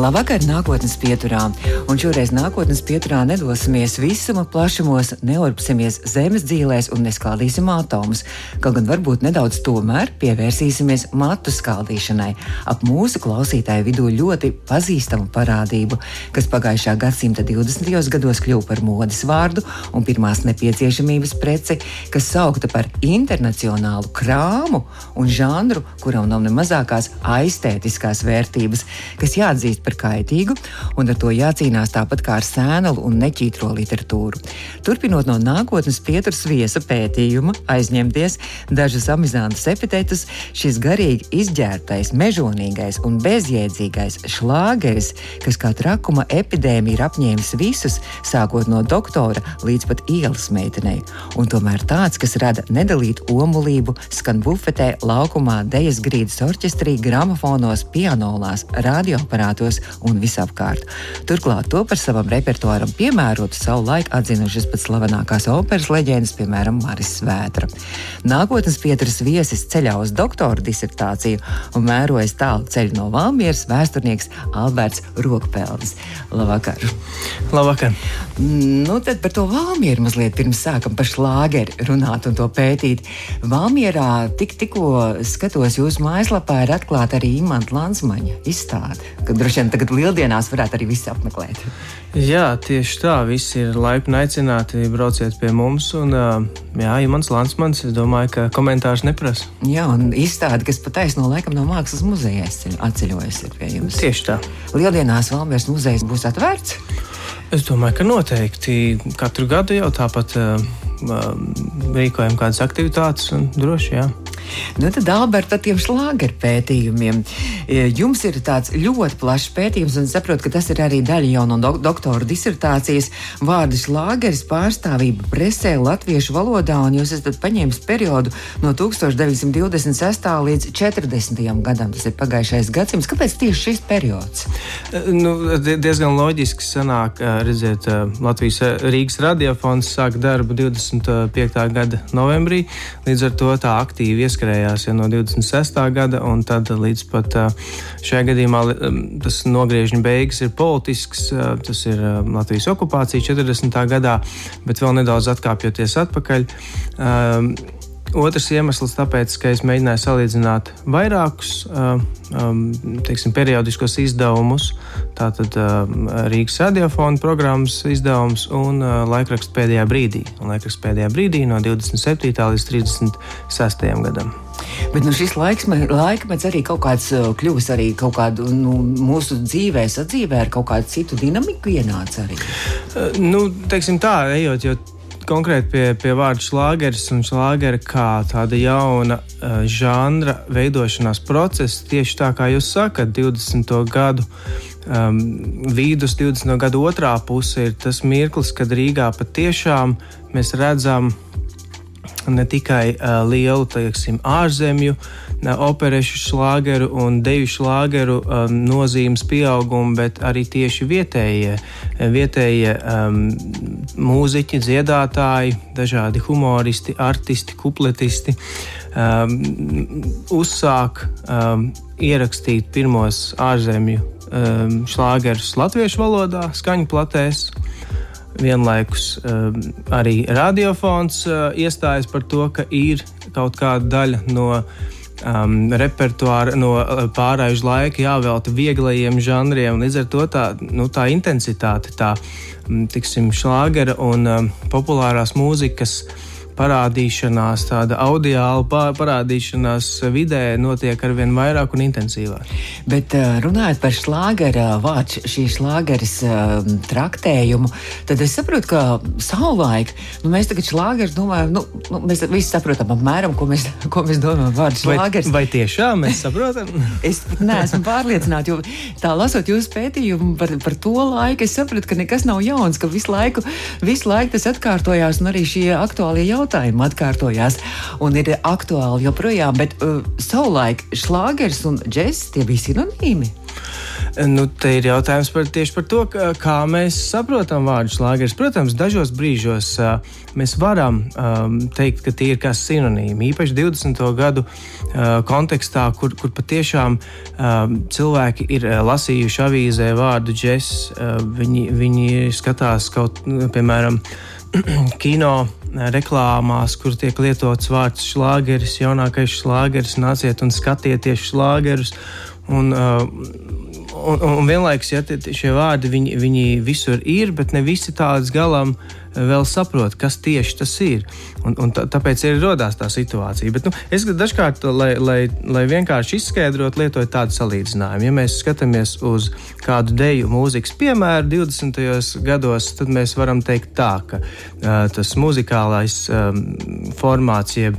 Labvakar, nākotnes pieturā. Un šoreiz nākotnes pieturā nedosimies visuma plašumos, neurpsimies zemes dzīvēs un neskaldīsim atomus. Kaut gan varbūt nedaudz tomēr pievērsīsimies matu skaldīšanai, ap mūsu klausītāju vidū ļoti pazīstamu parādību, kas pagājušā gadsimta 20. gados kļuva par modes vārdu un pirmās nepieciešamības preci, kas saukta par internacionālu krāmu un žanru, kuram nav ne mazākās aiztētiskās vērtības, kas jāatzīst par kaitīgu, un ar to jācīnās tāpat kā ar sēnalu un neķītro literatūru. Turpinot no nākotnes pieturas viesa pētījuma, aizņemties dažas amizantas epitetus, šis garīgi izģērbtais, mežonīgais un bezjēdzīgais šlāgeris, kas kā trakuma epidēmija ir apņēmis visus, sākot no doktora līdz pat ielas meitenei, un tomēr tāds, kas rada nedalītu omulību, skan bufetē, laukumā, dejas grīdas orķestrī, gramofonos, pianolās, radioaparātos un visapkārt. Turklāt to par savam repertuāram piemērotu savu laiku atzinušas pat slavenākās operas leģendas, piemēram, Maris Svētra. Nākotnes pieturas viesis ceļā uz doktora disertāciju un mērojas tālu ceļu no Valmieras vēsturnieks Alberts Rokpelnis. Labvakar! Labvakar! Nu, tad par to Valmieru mazliet pirms sākam par šlāgeri runāt un to pētīt. Valmierā tik, tikko skatos jūsu mājaslapā ir atklāta arī Imanta Lansmaņa izstāde, kad droši vien tagad lieldienās varētu arī visi apmeklēt. Jā, tieši tā. Visi ir laipni aicināti, brauciet pie mums. Un, jā, ja mans Lansmans, es domāju, ka komentārs neprasa. Jā, un izstāde, kas pataisno laikam no mākslas muzeja atceļojusies pie jums. Tieši tā. Lieldienās Valmieras muzejs būs atvērts? Es domāju, ka noteikti katru gadu jau tāpat uh, rīkojam kādas aktivitātes un droši, jā. Nu, tad, Alberta, par tiem šlāgeru pētījumiem. E, jums ir tāds ļoti plašs pētījums, un saprotu, ka tas ir arī daļa jau no dok doktora disertācijas. Vārdu šlāgeris pārstāvība presē latviešu valodā, un jūs esat paņēmis periodu no 1926. līdz 40. gadam. Tas ir pagājušais gadsimts. Kāpēc tieši šis periods? E, nu, diezgan loģiski sanāk, e, redziet, Latvijas Rīgas radiofons sāk darbu 25. gada novembrī, līdz ar to tā aktīvi ieskatās ieskrējās ja, no 26. gada, un tad līdz pat šajā gadījumā tas nogriežņu beigas ir politisks, tas ir Latvijas okupācija 40. gadā, bet vēl nedaudz atkāpjoties atpakaļ. Otrs iemesls, tāpēc, ka es mēģināju salīdzināt vairākus um, teiksim, periodiskos izdevumus, tātad um, Rīgas radiofona programmas izdevums un uh, laikraksts pēdējā brīdī. Un laikraksts pēdējā brīdī no 27. līdz 36. gadam. Bet nu, šis laiks, laikmets arī kaut kāds kļuvis arī kaut kādu nu, mūsu dzīvē, sadzīvē ar kaut kādu citu dinamiku ienāca arī. Uh, nu, teiksim tā, ejot, jo konkrēti pie, pie vārda šlāgeris un šlāgera kā tāda jauna uh, žanra veidošanās procesa, tieši tā kā jūs sakat, 20. gadu. Um, vidus 20. gada otrā puse ir tas mirklis, kad Rīgā patiešām mēs redzam ne tikai uh, lielu teiksim, ārzemju operešu šlāgeru un deju šlāgeru um, nozīmes pieaugumu, bet arī tieši vietējie, vietējie um, mūziķi, dziedātāji, dažādi humoristi, artisti, kupletisti um, uzsāk um, ierakstīt pirmos ārzemju um, šlāgerus latviešu valodā, skaņu platēs vienlaikus uh, arī radiofons uh, iestājas par to, ka ir kaut kāda daļa no um, repertuāra, no uh, pārāžu laika jāvelta vieglajiem žanriem. Līdz ar to tā, nu, tā intensitāte, tā tiksim, šlāgera un um, populārās mūzikas parādīšanās, tāda audiāla parādīšanās vidē notiek ar vien vairāk un intensīvāk. Bet runājot par šlāgera vārdu, šī šlāgeres traktējumu, tad es saprotu, ka savulaik nu, mēs tagad šlāgeris domājam, nu, nu, mēs visi saprotam apmēram, ko mēs, ko mēs domājam vārdu šlāgeris. Vai, vai tiešām mēs saprotam? es neesmu pārliecināta, jo tā lasot jūsu pētījumu par, par to laiku, es sapratu, ka nekas nav jauns, ka visu laiku, visu laiku tas atkārtojās un arī šie aktuālie jautājumi jautājumi atkārtojās un ir aktuāli joprojām, bet uh, savulaik šlāgers un džeks tie bija sinonīmi. Nu, te ir jautājums par, tieši par to, kā, mēs saprotam vārdu šlāgeris. Protams, dažos brīžos uh, mēs varam um, teikt, ka tie ir kā sinonīmi. Īpaši 20. gadu uh, kontekstā, kur, kur patiešām um, cilvēki ir lasījuši avīzē vārdu džeks, uh, viņi, viņi skatās kaut, piemēram, kino reklāmās, kur tiek lietots vārds šlāgeris, jaunākais šlāgeris, nāciet un skatieties šlāgerus. Un, uh, un, un vienlaikus ja, šie vārdi viņi, viņi visur ir, bet ne visi tādas galam eh, vēl saprot, kas tieši tas ir. Un, un tā, tāpēc ir radās tā situācija. Bet, nu, es dažkārt, lai, lai, lai vienkārši izskaidrotu, lietoju tādu salīdzinājumu. Ja mēs skatāmies uz kādu deju mūzikas piemēru 20. gados, tad mēs varam teikt tā, ka uh, tas muzikālais um, formāts, jeb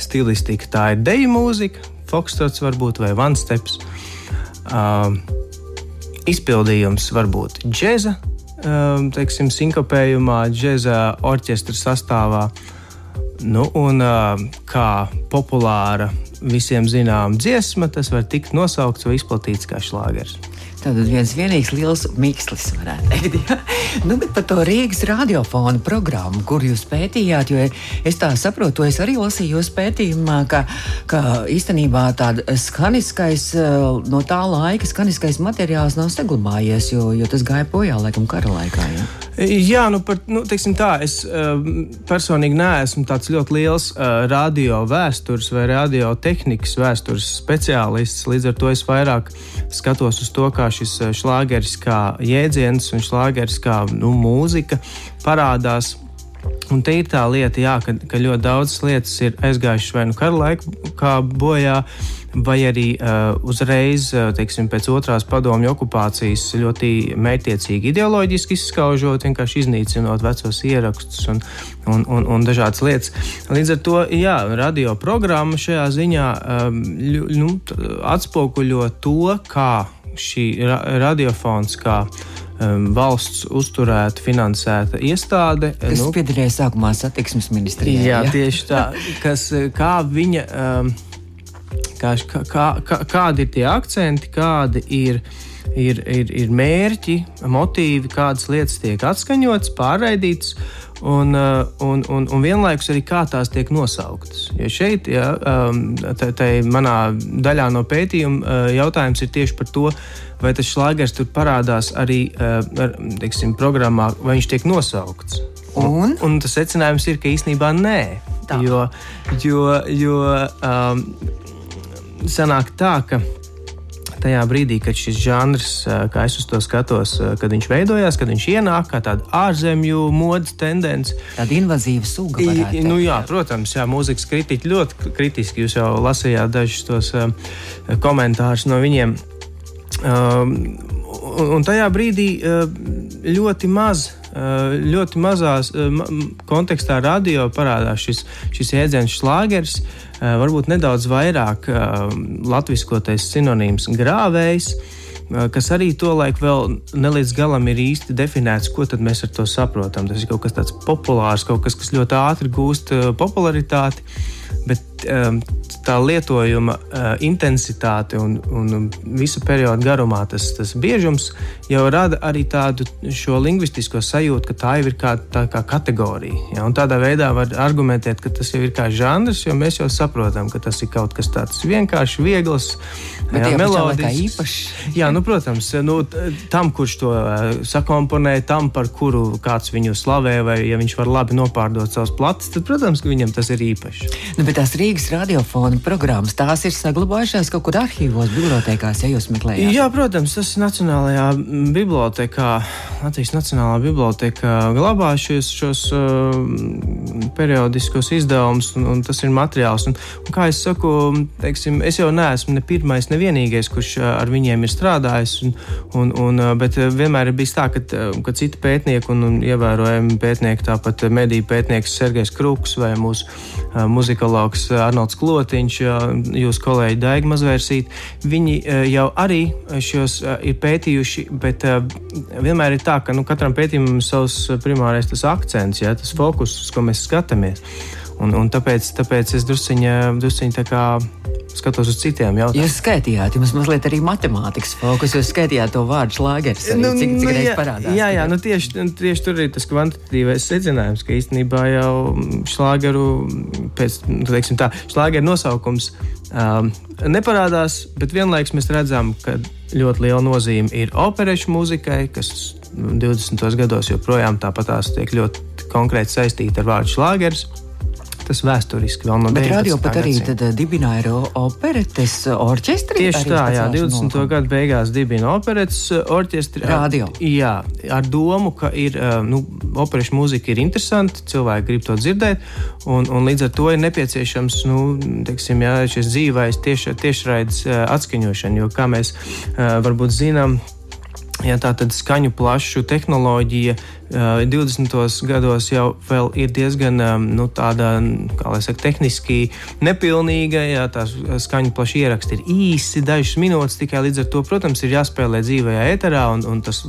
stilistika, tā ir deju mūzika, fokstrots varbūt vai vansteps. Uh, izpildījums var būt džēza, teiksim, sinkopējumā, džēza orķestra sastāvā. Nu, un uh, kā populāra, visiem zināma dziesma, tas var tikt nosaukts vai izplatīts kā šlāgers. Tātad viens vienīgs liels mikslis, varētu teikt. Ja? nu, bet par to Rīgas radiofona programmu, kur jūs pētījāt, jo es tā saprotu, es arī lasīju jūsu pētījumā, ka, ka īstenībā tāds skaniskais, no tā laika skaniskais materiāls nav saglabājies, jo, jo tas gāja bojā laikam kara laikā. Ja? Jā, nu, par, nu tā, es uh, personīgi neesmu tāds ļoti liels uh, radio vēstures vai radio tehnikas vēstures speciālists. Līdz ar to es vairāk skatos uz to, kā šis šlāgeris, kā jēdziens un šlāgeris kā nu, mūzika parādās. Un te ir tā lieta, jā, ka, ka ļoti daudzas lietas ir aizgājušas vai nu kara laikā bojā, vai arī uh, uzreiz, uh, teiksim, pēc otrās padomju okupācijas ļoti mērķiecīgi ideoloģiski izskaužot, vienkārši iznīcinot vecos ierakstus un, un, un, un dažādas lietas. Līdz ar to, jā, radioprogramma šajā ziņā um, nu, atspoguļo to, kā šī ra radiofons, kā um, valsts uzturēta, finansēta iestāde. Tas nu, piederēja sākumā satiksmes ministrijai. Jā, jā, tieši tā. Kas, kā viņa. Um, Kā, kā, kā, kādi ir tie akcenti, kādi ir, ir, ir, ir mērķi, motīvi, kādas lietas tiek atskaņotas, pārraidītas. Un, uh, un, un, un vienlaikus arī kā tās tiek nosauktas. Jo šeit, ja, um, tā manā daļā no pētījuma uh, jautājums ir tieši par to, vai tas šlāgers tur parādās arī uh, teiksim, programmā, vai viņš tiek nosaukts. Un? Un, un tas secinājums ir, ka īstenībā nē. Tā. Jo, jo, jo um, sanāk tā, ka tajā brīdī, kad šis žanrs, kā es uz to skatos, kad viņš veidojās, kad viņš ienāk kā tāda ārzemju modes tendence. Tāda invazīva suga. I, nu, jā, protams, jā, mūzikas kritiķi ļoti kritiski. Jūs jau lasījāt dažus tos komentārus no viņiem. Un tajā brīdī ļoti maz ļoti mazās kontekstā radio parādās šis, šis jēdziens šlāgers, varbūt nedaudz vairāk latviskotais sinonīms grāvējs kas arī tolaik vēl nelīdz galam ir īsti definēts, ko mēs ar to saprotam. Tas ir kaut kas tāds populārs, kaut kas, kas ļoti ātri gūst popularitāti, bet um, tā lietojuma uh, intensitāte un, un visu periodu garumā tas, tas biežums jau rada arī tādu lingvistisko sajūtu, ka tā jau ir kā, tā kā kategorija. Ja? Un tādā veidā var argumentēt, ka tas jau ir kā žanrs, jo mēs jau saprotam, ka tas ir kaut kas tāds vienkārši viegls, jā, melodisks. Jā, nu, protams, nu, tam, kurš to uh, sakomponē, tam, par kuru kāds viņu slavē, vai ja viņš var labi nopārdot savus platus, tad, protams, ka viņam tas ir īpašs. Nu, bet tās Rīgas radiofona programmas, tās ir saglabājušās kaut kur arhīvos, bibliotekās, ja jūs meklējat? Jā, protams, tas ir Nacionālajā bibliotekā, Latvijas Nacionālā biblioteka glabā šos, šos uh, periodiskos izdevumus, un, un tas ir materiāls. Un, un kā es saku, teiksim, es jau neesmu ne pirmais, ne vienīgais, kurš uh, ar viņiem ir strādājis, un, un, un, uh, bet uh, vienmēr ir bijis tā, ka, ka citi pētnieki un, un ievērojami pētnieki, tāpat mediju pētnieks Sergejs Kruks vai mūsu uh, muzikologs Arnolds Klotiņš, jūs kolēģi Daiga Mazvērsīt, viņi jau arī šos ir pētījuši, bet vienmēr ir tā, ka nu, katram pētījumam ir savs primārais tas akcents, ja, tas fokus, uz ko mēs skatāmies. Un, un tāpēc, tāpēc es drusciņā skatos uz citiem jautājumiem. Jūs skaitījāt, jums mazliet arī matemātikas fokus, jūs skaitījāt to vārdu šlāgeris. Nu, cik cik nu, reizes parādās? Jā, jā nu tieši, tieši tur ir tas kvantitatīvais secinājums, ka īstenībā jau šlāgeru, pēc, nu, teiksim tā, šlāgeru nosaukums um, neparādās, bet vienlaikus mēs redzam, ka ļoti liela nozīme ir operešu mūzikai, kas 20. gados joprojām tāpatās tiek ļoti konkrēti saistīta ar vārdu šlāgeris tas vēsturiski vēl no 90. radio pat arī tad, uh, dibināja operetes orķestri. Tieši tā, jā, 20. Nokam. gadu beigās dibina operetes uh, orķestri. Radio. Jā, ar domu, ka ir, nu, operešu mūzika ir interesanta, cilvēki grib to dzirdēt, un, un līdz ar to ir nepieciešams, nu, teiksim, jā, šis dzīvais tieši, tiešraides atskaņošana, jo, kā mēs varbūt zinām, Ja tā tad skaņu plašu tehnoloģija 20. gados jau ir diezgan nu, tāda, kā lai saka, tehniski nepilnīga. Jā, tās skaņu plaša ieraksti ir īsi, dažas minūtes tikai līdz ar to, protams, ir jāspēlē dzīvajā eterā, un, un tas,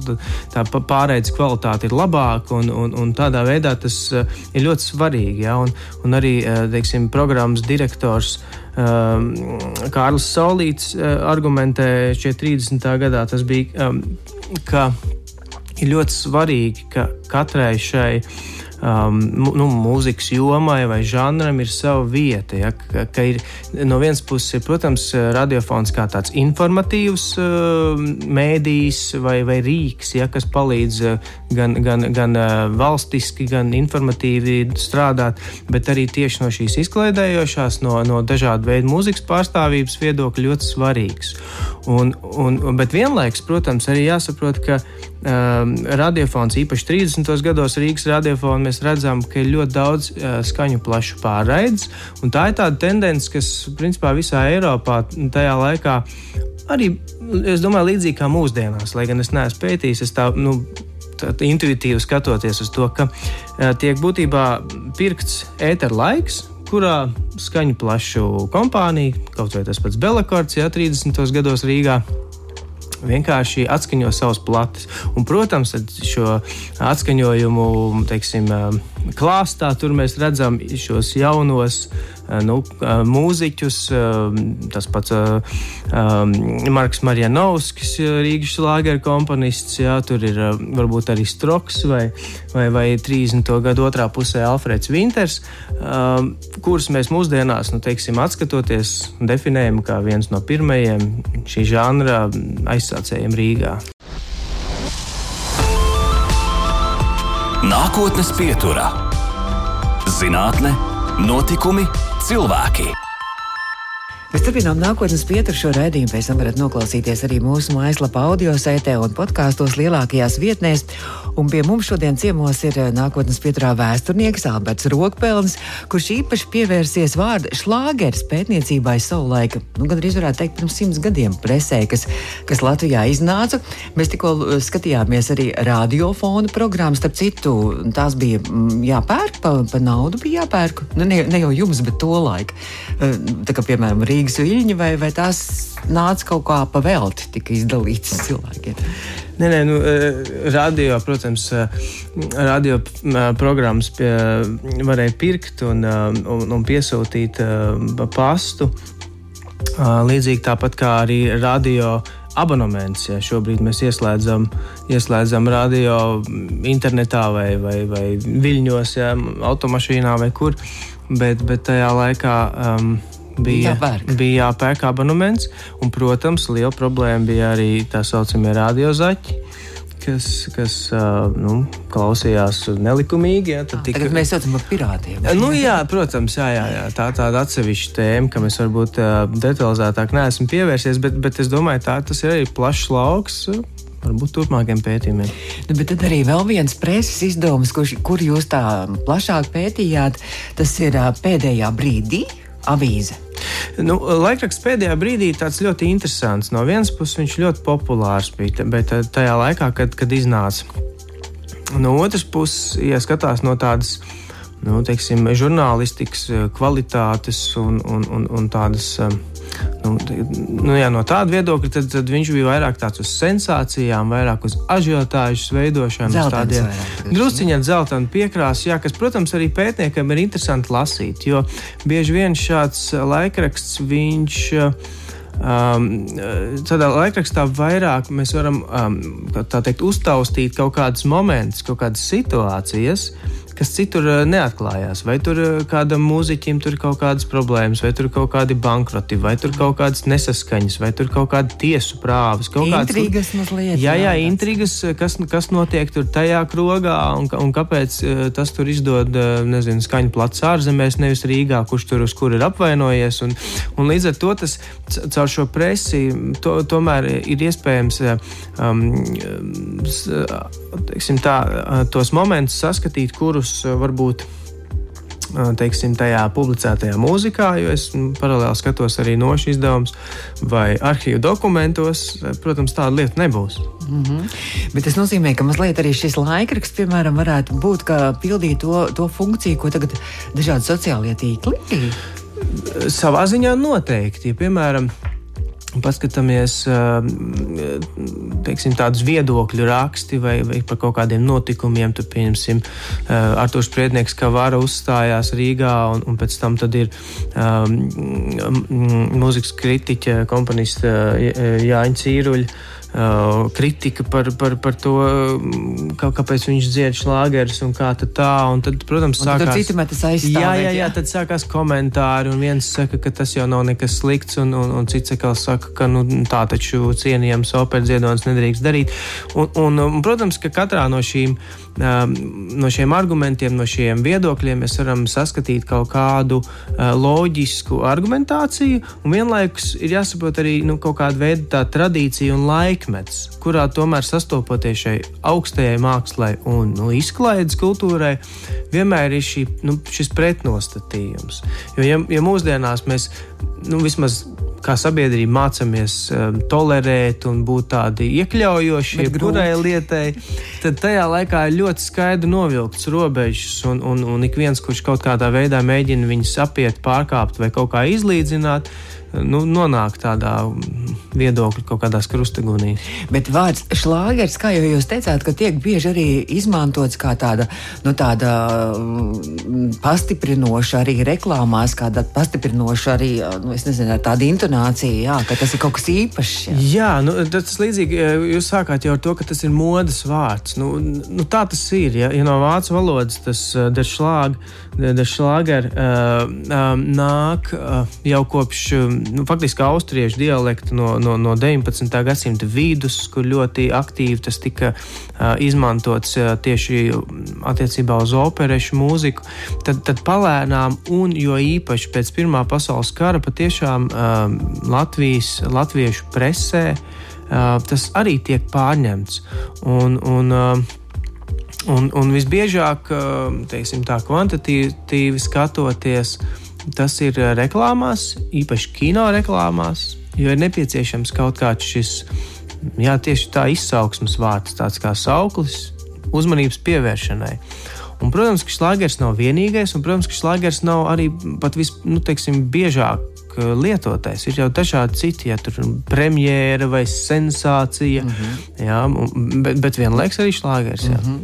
tā pārējais kvalitāte ir labāka, un, un, un tādā veidā tas ir ļoti svarīgi. Jā, un, un arī, teiksim, programmas direktors. Um, Kārlis Saulīts uh, argumentē šie 30. gadā tas bija um, ka ir ļoti svarīgi, ka katrai šai um, nu, mūzikas jomai vai žanram ir sava vieta. Ja, ka, ka ir, no vienas puses, ir, protams, radiofons kā tāds informatīvs uh, mēdījis vai, vai rīks, ja, kas palīdz uh, gan, gan, gan uh, valstiski, gan informatīvi strādāt, bet arī tieši no šīs izklaidējošās, no, no dažādu veidu mūzikas pārstāvības viedokļa ļoti svarīgs. Un, un, bet vienlaikus, protams, arī jāsaprot, ka um, radiofons, īpaši 30. gados Rīgas radiofona, mēs redzam, ka ir ļoti daudz uh, skaņu plašu pārraides. Tā ir tāda tendence, kas principā visā Eiropā tajā laikā arī, es domāju, līdzīgi kā mūsdienās, lai gan es neesmu pētījis, es tā, nu, tā, tā intuitīvi skatoties uz to, ka uh, tiek būtībā pirkts ēteru laiks kurā skaņu plašu kompānija, kaut vai tas pats Belakords, ja 30. gados Rīgā vienkārši atskaņo savus platus. Un, protams, šo atskaņojumu teiksim, klāstā tur mēs redzam šos jaunos nu, mūziķus. Tas pats Marks Marjanovskis, Rīgas lāgera komponists, jā, tur ir varbūt arī Stroks vai, vai, vai 30. gadu otrā pusē Alfreds Winters, kurus mēs mūsdienās, nu, teiksim, atskatoties, definējam kā viens no pirmajiem šī žanra aizsācējiem Rīgā. Nākotnes pieturā - zinātne, notikumi, cilvēki. Mēs turpinām nākotnes pieturu šo raidījumu. Pēc tam varat noklausīties arī mūsu mājaslapā, audio sētē un podkāstos lielākajās vietnēs. Un pie mums šodien ciemos ir eh, nākotnes pieturā vēsturnieks Alberts Rokpelns, kurš īpaši pievērsies vārdu šlāgeris pētniecībai savulaik, nu, gan arī varētu teikt, pirms simts gadiem presē, kas, kas Latvijā iznāca. Mēs tikko eh, skatījāmies arī radiofonu programmu, starp citu, tās bija mm, jāpērk, pa, pa naudu bija jāpērk. Nu, ne, ne jau jums, bet to laiku. Eh, tā kā, piemēram, Rīgas viļņi vai, vai tās nāca kaut kā pa velti, tika izdalītas cilvēkiem. Nē, nē, nu, radio, protams, radio programmas pie, varēja pirkt un, un, un piesūtīt pastu. Līdzīgi tāpat kā arī radio abonements. Ja šobrīd mēs ieslēdzam, ieslēdzam radio internetā vai, vai, vai viļņos, ja, automašīnā vai kur, bet, bet tajā laikā. Um, bija bija jāpērk abonements. Un, protams, liela problēma bija arī tā saucamie radiozaķi. Kas, kas nu, klausījās nelikumīgi. Ja, tad tika... Tagad mēs saucam par pirātiem. Nu, jā, protams, jā, jā, jā. tā ir tāda atsevišķa tēma, kam es varbūt detalizētāk neesmu pievērsies, bet, bet es domāju, tā tas ir arī plašs lauks. Varbūt turpmākiem pētījumiem. Nu, bet tad arī vēl viens preses izdevums, kur, kur jūs tā plašāk pētījāt, tas ir pēdējā brīdī avīze. Nu, laikraksts pēdējā brīdī tāds ļoti interesants. No vienas puses viņš ļoti populārs bija, bet eh, tajā laikā, kad, kad iznāca. No otras puses, ja skatās no tādas nu, teiksim, žurnālistikas eh, kvalitātes un, un, un, un tādas eh, Nu, nu, jā, no tāda viedokļa tad, tad viņš bija vairāk tāds uz sensācijām, vairāk uz ažiotāžas veidošanu, tādiem drusciņiem dzeltenu piekrāsu, jā, kas, protams, arī pētniekam ir interesanti lasīt, jo bieži vien šāds laikraksts viņš. Um, tādā laikrakstā vairāk mēs varam um, teikt, uztaustīt kaut kādus momentus, kaut kādas situācijas, kas citur eh, neatklājās. Vai tur eh, kādam mūziķim tur kaut kādas problēmas, vai tur kaut kādi bankroti, vai tur kaut kādas nesaskaņas, vai tur kaut kāda tiesu prāvas. Intrigas kāds, mazliet. Jā, jā, intrigas, kas, kas notiek tur tajā krogā un, un kāpēc eh, tas tur izdod, nezinu, skaņu plats ārzemēs, nevis Rīgā, kurš tur uz kur ir apvainojies. Un, un līdz ar to tas caur šo presi to, tomēr ir iespējams um, teiksim, tā, tos momentus saskatīt, kurus varbūt teiksim, tajā publicētajā mūzikā, jo es paralēli skatos arī nošu izdevumus vai arhīvu dokumentos. Protams, tāda lieta nebūs. Mm -hmm. Bet tas nozīmē, ka mazliet arī šis laikraksts, piemēram, varētu būt, ka pildīt to, to funkciju, ko tagad dažādi sociālie tīkli. Savā ziņā noteikti. Ja, piemēram, paskatāmies teiksim, tādus viedokļu raksti vai, vai par kaut kādiem notikumiem. Tur, pieņemsim, Artošs Priednieks, kā vara uzstājās Rīgā, un, un pēc tam ir um, mūzikas kritiķa, komponista Jāņa Cīruļa Uh, kritika par, par, par to, mm, kā, kāpēc viņš dzied šlāgerus un kā tā. Un tad, protams, un sākās, aizstāvēt, jā, jā, jā, tad sākās komentāri, un viens saka, ka tas jau nav nekas slikts, un, un, un cits atkal saka, ka nu, tā taču cienījams operas ziedonis nedrīkst darīt. Un, un, un, protams, ka katrā no šīm no šiem argumentiem, no šiem viedokļiem mēs varam saskatīt kaut kādu loģisku argumentāciju, un vienlaikus ir jāsaprot arī nu, kaut kāda veida tā tradīcija un laikmets, kurā tomēr sastopoties šai augstajai mākslai un nu, izklaides kultūrai, vienmēr ir šī, nu, šis pretnostatījums. Jo, ja, ja mūsdienās mēs nu, vismaz kā sabiedrība mācāmies um, tolerēt un būt tādi iekļaujoši jebkurai lietai, tad tajā laikā ir ļoti skaidri novilkts robežas, un, un, un ik viens, kurš kaut kādā veidā mēģina viņus apiet, pārkāpt vai kaut kā izlīdzināt, nu, nonāk tādā viedokļa kaut kādās krustagunīs. Bet vārds šlāgers, kā jau jūs teicāt, ka tiek bieži arī izmantots kā tāda, nu, tāda mm, pastiprinoša arī reklāmās, kāda pastiprinoša arī, nu, es nezinu, ar tādu intonāciju, jā, ka tas ir kaut kas īpašs. Jā, jā nu, tas līdzīgi, jūs sākāt jau ar to, ka tas ir modes vārds. Nu, nu, tā tas ir, ja, ja no vācu valodas tas der der šlāger uh, uh, nāk uh, jau kopš nu, faktiski austriešu dialekta no, no, no 19. gadsimta vidus, kur ļoti aktīvi tas tika uh, izmantots uh, tieši attiecībā uz operešu mūziku, tad, tad palēnām un jo īpaši pēc Pirmā pasaules kara patiešām uh, Latvijas, latviešu presē uh, tas arī tiek pārņemts. Un, un, uh, Un, un visbiežāk, teiksim, tā kvantitatīvi skatoties, Tas ir eh, reklāmās, īpaši kino reklāmās, jo ir nepieciešams kaut kāds šis, jā, tieši tā izaugsmas vārds, tāds kā sauklis, uzmanības pievēršanai. Un, protams, ka šlāgers nav vienīgais, un, protams, ka šlāgers nav arī pat visbiežāk nu, Eh, lietotais. Ir jau dažādi citi, ja tur ir premjera vai sensācija, mm -hmm. jā, bet, bet vienlaikus arī šlāgers. Mm -hmm.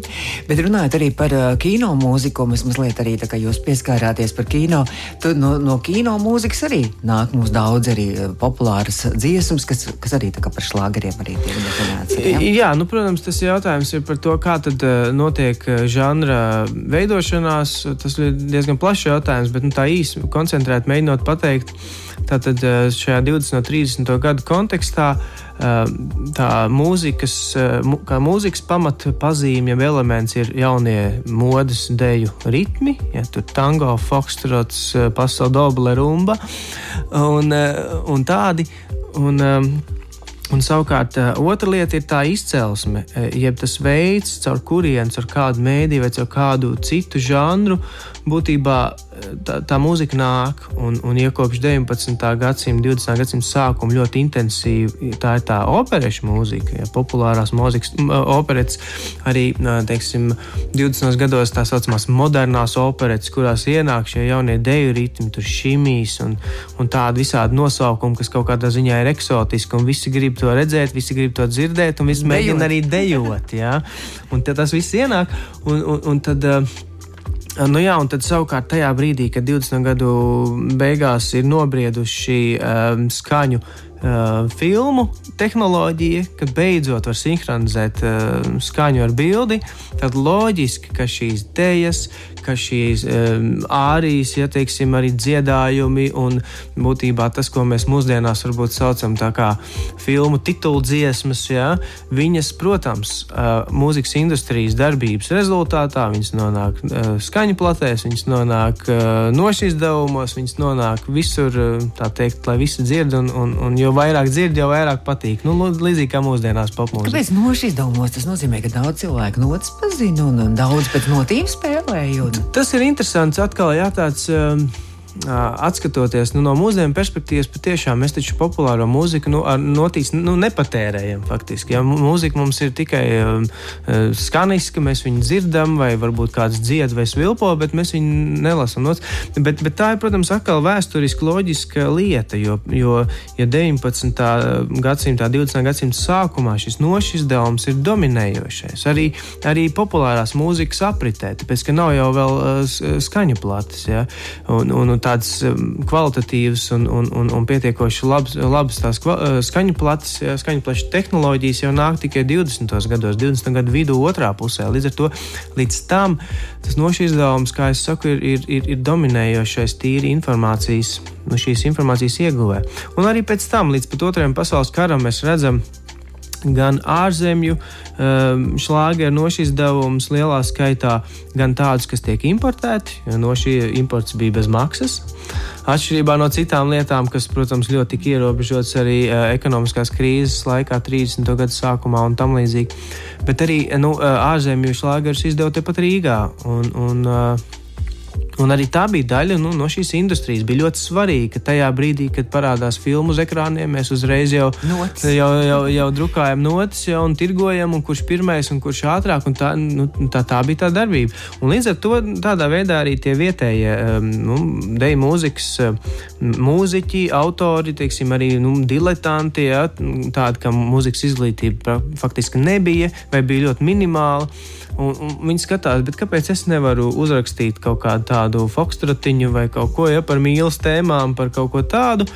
Bet runājot arī par uh, kino mūziku, mēs mazliet arī jūs pieskārāties par kino, tad no, no kino mūzikas arī nāk mums daudz arī eh, populāras dziesmas, kas, kas arī par šlāgeriem arī tiek definēts. Jā? jā, nu, protams, tas jautājums ir par to, kā tad uh, notiek žanra veidošanās. Tas ir diezgan plašs jautājums, bet nu, tā īsi koncentrēt mēģinot pateikt. Tātad eh, šajā 20 no 30 gadu kontekstā eh, tā mūzikas, eh, kā mūzikas pamatpazīme, jeb elements ir jaunie modes deju ritmi, ja tur tango, fokstrots, pasaule, rumba un, un tādi. Un, Un savukārt, otra lieta ir tā izcelsme, jeb tas veids, caur kurien, caur kādu mēdīju vai caur kādu citu žanru būtībā tā, tā mūzika nāk, un, un ja kopš 19. gadsimta, 20. gadsimta sākuma ļoti intensīvi tā ir tā opereša mūzika, ja, populārās mūzikas, operetes, arī teiksim, 20. gados tā saucamās modernās operetes, kurās ienāk šie jaunie deju ritmi, tur šimijas un, un tādi visādi nosaukumi, kas kaut kādā ziņā ir eksotiski, un visi grib to redzēt, visi grib to dzirdēt, un visi mēģina arī dejot. Ja? Un tas viss ienāk, un, un, un tad. Uh, Nu jā, un tad savukārt tajā brīdī, kad 20 gadu beigās ir nobrieduši um, skaņu uh, filmu tehnoloģija, kad beidzot var sinhronizēt uh, skaņu ar bildi, tad loģiski, ka šīs dēļas, ka šīs um, ārijas, ja teiksim, arī dziedājumi un būtībā tas, ko mēs mūsdienās varbūt saucam kā filmu titulu dziesmas, ja, viņas, protams, uh, mūzikas industrijas darbības rezultātā viņas nonāk uh, skaņu platēs, viņas nonāk uh, nošizdevumos, viņas nonāk visur, uh, tā teikt, lai visi dzird un, un, un jo vairāk dzird, jo vairāk patīk. Nu, līdzīgi kā mūsdienās popmūzika. Kāpēc nošizdevumos tas nozīmē, ka daudz cilvēku notis pazina un, un daudz pēc notīm spēlēju? Tas ir interesants atkal, jā, tāds. Um, atskatoties nu, no mūsdienu perspektīvas, patiešām mēs taču populāro mūziku nu, notīs, nu, nepatērējam. Faktiski. Ja, mūzika mums ir tikai um, skaniska, mēs viņu dzirdam, vai varbūt kāds dzied vai svilpo, bet mēs viņu nelasām. Bet, bet tā ir, protams, atkal vēsturiski loģiska lieta, jo, jo ja 19. gadsimta, 20. gadsimta sākumā šis nošizdevums ir dominējošais arī, arī populārās mūzikas apritē, tāpēc ka nav jau vēl uh, skaņu plates. Ja? Un, un, un tādas um, kvalitatīvas un, un, un, un pietiekoši labas, labas tās uh, skaņu plates, skaņu plašas tehnoloģijas jau nāk tikai 20. gados, 20. gadu vidū, otrā pusē. Līdz ar to līdz tam tas nošizdevums, kā es saku, ir, ir, ir, ir dominējošais tīri informācijas, no šīs informācijas ieguvē. Un arī pēc tam, līdz pat otrajam pasaules karam, mēs redzam, gan ārzemju um, šlāgeru nošizdevums lielā skaitā, gan tādus, kas tiek importēti, no šī imports bija bez maksas. Atšķirībā no citām lietām, kas, protams, ļoti tika ierobežotas arī uh, ekonomiskās krīzes laikā, 30. gadu sākumā un tam līdzīgi. Bet arī nu, uh, ārzemju šlāgerus izdeva tepat Rīgā. Un, un, uh, Un arī tā bija daļa nu, no šīs industrijas. Bija ļoti svarīgi, ka tajā brīdī, kad parādās filmu uz ekrāniem, mēs uzreiz jau, notis. jau, jau, jau drukājam notis jau, un tirgojam, un kurš pirmais un kurš ātrāk. Un tā, nu, tā, tā bija tā darbība. Un līdz ar to tādā veidā arī tie vietējie um, nu, deju mūzikas um, mūziķi, autori, teiksim, arī nu, diletanti, ja, tādi, kam mūzikas izglītība faktiski nebija vai bija ļoti minimāla. Un, un viņi skatās, kāpēc es nevaru uzrakstīt kaut kādu tādu fokstrotiņu vai kaut ko ja, par mīlestības tēmām, par kaut ko tādu.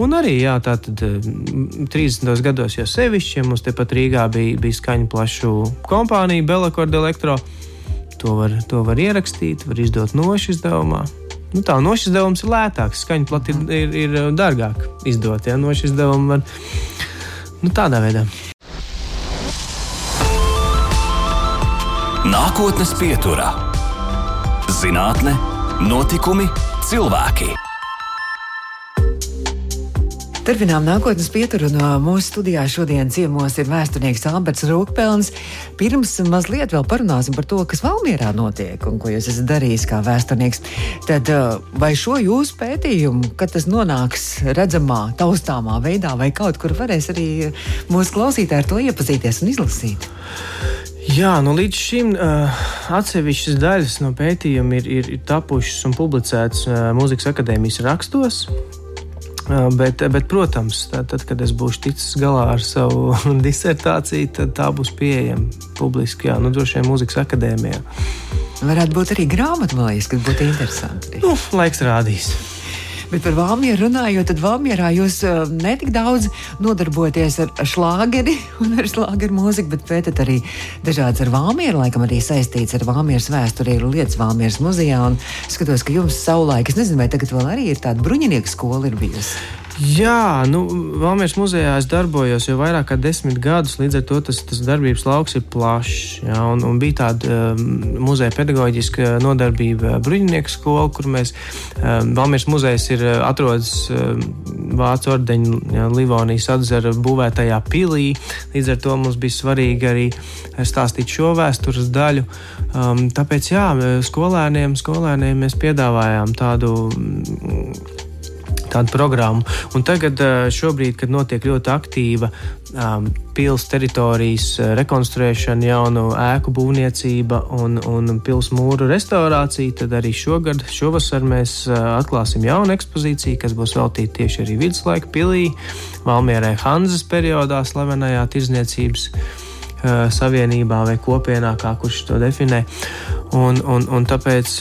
Un arī jā, tā tad 30. Eh, gados jau sevišķi, ja mums tepat Rīgā bija, bija skaņu plašu kompānija, Belakorda Elektro. To var, to var ierakstīt, var izdot nošu izdevumā. Nu, tā nošu izdevums ir lētāks, skaņu plati ir, ir, ir dārgāk izdot. Ja? Nošu izdevumu var nu, tādā veidā. Nākotnes pieturā - zinātne, notikumi, cilvēki. Turpinām nākotnes pieturu, un mūsu studijā šodien ciemos ir vēsturnieks Alberts Rūkpelns. Pirms mazliet vēl parunāsim par to, kas Valmierā notiek un ko jūs esat darījis kā vēsturnieks. Tad vai šo jūsu pētījumu, kad tas nonāks redzamā, taustāmā veidā, vai kaut kur varēs arī mūsu klausītāji ar to iepazīties un izlasīt? Jā, nu līdz šim uh, atsevišķas daļas no pētījuma ir, ir, ir tapušas un publicētas uh, Mūzikas akadēmijas rakstos. Uh, bet, bet, protams, tad, tad, kad es būšu ticis galā ar savu disertāciju, tad tā būs pieejama publiski, jā, nu, droši vien Mūzikas akadēmijā. Varētu būt arī grāmatā, man liekas, ka būtu interesanti. Nu, laiks rādīs. Bet par Valmieru runājot, tad Valmierā jūs uh, netik daudz nodarbojaties ar šlāgeri un ar šlāgeru mūziku, bet pētat arī dažādas ar Valmieru, laikam arī saistīts ar Valmieras vēsturi, ir lietas Valmieras muzejā. Un skatos, ka jums savulaik, es nezinu, vai tagad vēl arī ir tāda bruņinieku skola ir bijusi. Jā, nu, Valmieras muzejā es darbojos jau vairāk kā desmit gadus, līdz ar to tas, tas darbības lauks ir plašs. Jā, un, un bija tāda um, muzeja pedagoģiska nodarbība bruņinieku skola, kur mēs um, Valmieras muzejs ir atrodas um, Vācu ordeņa Livonijas atzara būvētajā pilī. Līdz ar to mums bija svarīgi arī stāstīt šo vēstures daļu. Um, tāpēc jā, skolēniem, skolēniem mēs piedāvājām tādu tādu programmu. Un tagad, eh, šobrīd, kad notiek ļoti aktīva um, pilsētas teritorijas eh, rekonstruēšana, jaunu ēku būvniecība un, un pilsētas mūru restaurācija, tad arī šogad, šovasar mēs uh, atklāsim jaunu ekspozīciju, kas būs veltīta tieši arī viduslaika pilī, Valmierē Hanzas periodā slavenajā tirzniecības savienībā vai kopienā, kā kurš to definē. Un, un, un tāpēc,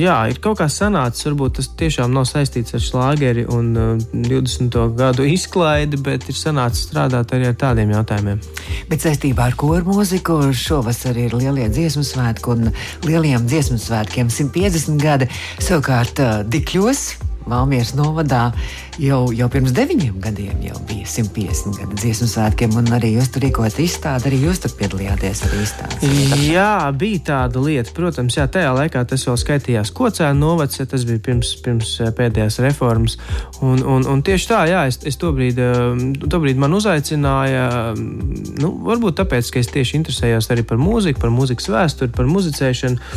jā, ir kaut kā sanācis, varbūt tas tiešām nav saistīts ar šlāgeri un 20. gadu izklaidi, bet ir sanācis strādāt arī ar tādiem jautājumiem. Bet saistībā ar koru mūziku šovasar ir lielie dziesmu svētki un lieliem dziesmu svētkiem 150 gadi. Savukārt Dikļos Valmieras novadā jau, jau pirms deviņiem gadiem bija 150 gadu dziesmu svētkiem, un arī jūs tur rīkojat izstādi, arī jūs tur piedalījāties arī izstādē. Jā, bija tāda lieta. Protams, jā, tajā laikā tas vēl skaitījās kocēnu novads, tas bija pirms, pirms eh, pēdējās reformas. Un, un, un tieši tā, jā, es, es tobrīd, eh, tobrīd man uzaicināja, nu, varbūt tāpēc, ka es tieši interesējos arī par mūziku, par mūzikas vēsturi, par muzicēšanu.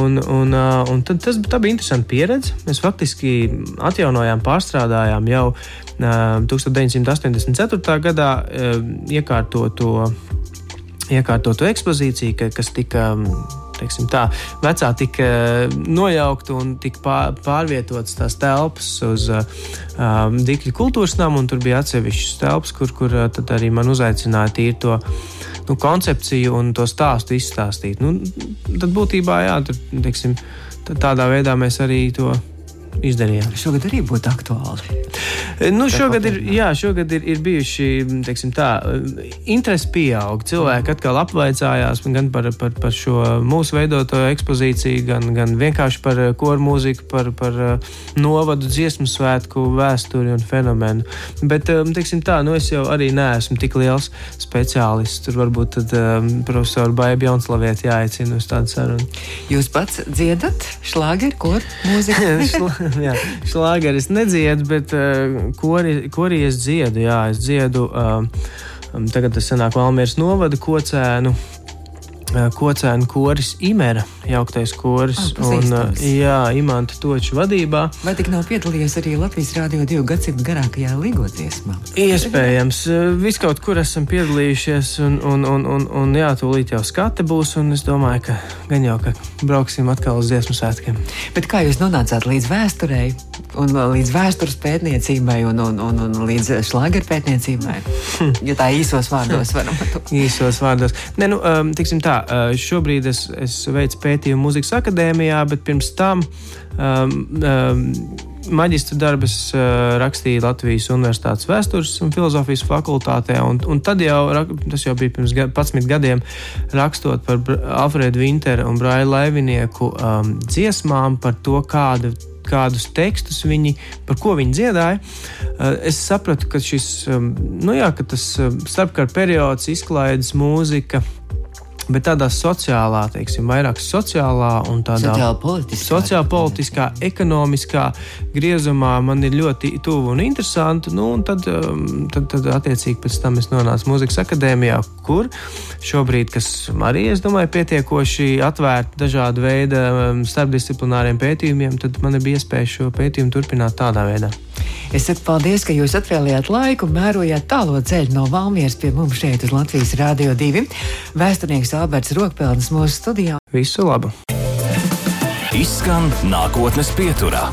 Un, un, eh, un tad, tas, tā bija interesanta pieredze. Mēs faktiski atjaunojām, pārstrādājām jau uh, 1984. gadā iekārtoto, iekārtoto ekspozīciju, ka, kas tika. Teiksim, tā vecā tika nojaukta un tika pārvietotas tās telpas uz um, Dikļu kultūras namu. Tur bija atsevišķas telpas, kur, kur arī man uzaicināja tīri to nu, koncepciju un to stāstu izstāstīt. Nu, tad būtībā jā, tur, teiksim, tādā veidā mēs arī to izdarījām. Šogad arī būtu aktuāli. Nu, šogad ir, jā, šogad ir, ir bijuši tā, interesi pieaug. Cilvēki atkal apvaicājās gan par, par, par šo mūsu veidoto ekspozīciju, gan, gan vienkārši par koru mūziku, par, par novadu dziesmu svētku vēsturi un fenomenu. Bet tā, nu, es jau arī neesmu tik liels speciālists. Tur varbūt tad, um, profesoru Baibu Jaunslavieti jāaicina uz tādu sarunu. Jūs pats dziedat šlāgeru, koru mūziku? jā, šlāgeris nedziedu, bet uh, kori, kori es dziedu. Jā, es dziedu. Uh, tagad tas sanāk Valmieras novada kocēnu. Uh, kocēnu koris Imera jauktais koris. Ah, un, jā, Imants Točs vadībā. Vai tik nav piedalījies arī Latvijas Rādio divu gadsimtu garākajā līgodziesmā? Iespējams, vis kaut kur esam piedalījušies, un, un, un, un, un jā, tūlīt jau skate būs, un es domāju, ka gan jau, ka brauksim atkal uz dziesmu svētkiem. Bet kā jūs nonācāt līdz vēsturei? Un līdz vēstures pētniecībai un, un, un, un līdz šlāgeru pētniecībai. Hm. Ja tā īsos vārdos varam pateikt. īsos vārdos. Ne, nu, um, tiksim tā, šobrīd es, es veicu pētījumu mūzikas akadēmijā, bet pirms tam um, um, maģistra darbus uh, rakstīja Latvijas Universitātes vēstures un filozofijas fakultātē. Un, un tad jau tas jau bija pirms 11 gadiem, rakstot par Alfredu Vinteru un Braila Laivinieku um, dziesmām par to, kāda kādus tekstus viņi, par ko viņi dziedāja, uh, es sapratu, ka šis, nu jā, ka tas starpkara periods, izklaides mūzika, Bet tādā sociālā, teiksim, vairāk sociālā un tādā sociālpolitiskā, sociālpolitiskā ekonomiskā griezumā man ir ļoti tuvu un interesanti. Nu, un tad, um, tad, tad, attiecīgi, pēc tam es nonācu Mūzikas akadēmijā, kur šobrīd, kas arī, es domāju, pietiekoši atvērta dažādu veidu um, starpdisciplināriem pētījumiem, tad man bija iespēja šo pētījumu turpināt tādā veidā. Es saku paldies, ka jūs atvēlējāt laiku un mērojāt tālo ceļu no Valmieras pie mums šeit uz Latvijas Rādio 2. Vēsturnieks Alberts Rokpelnis mūsu studijā. Visu labu! Izskan nākotnes pieturā.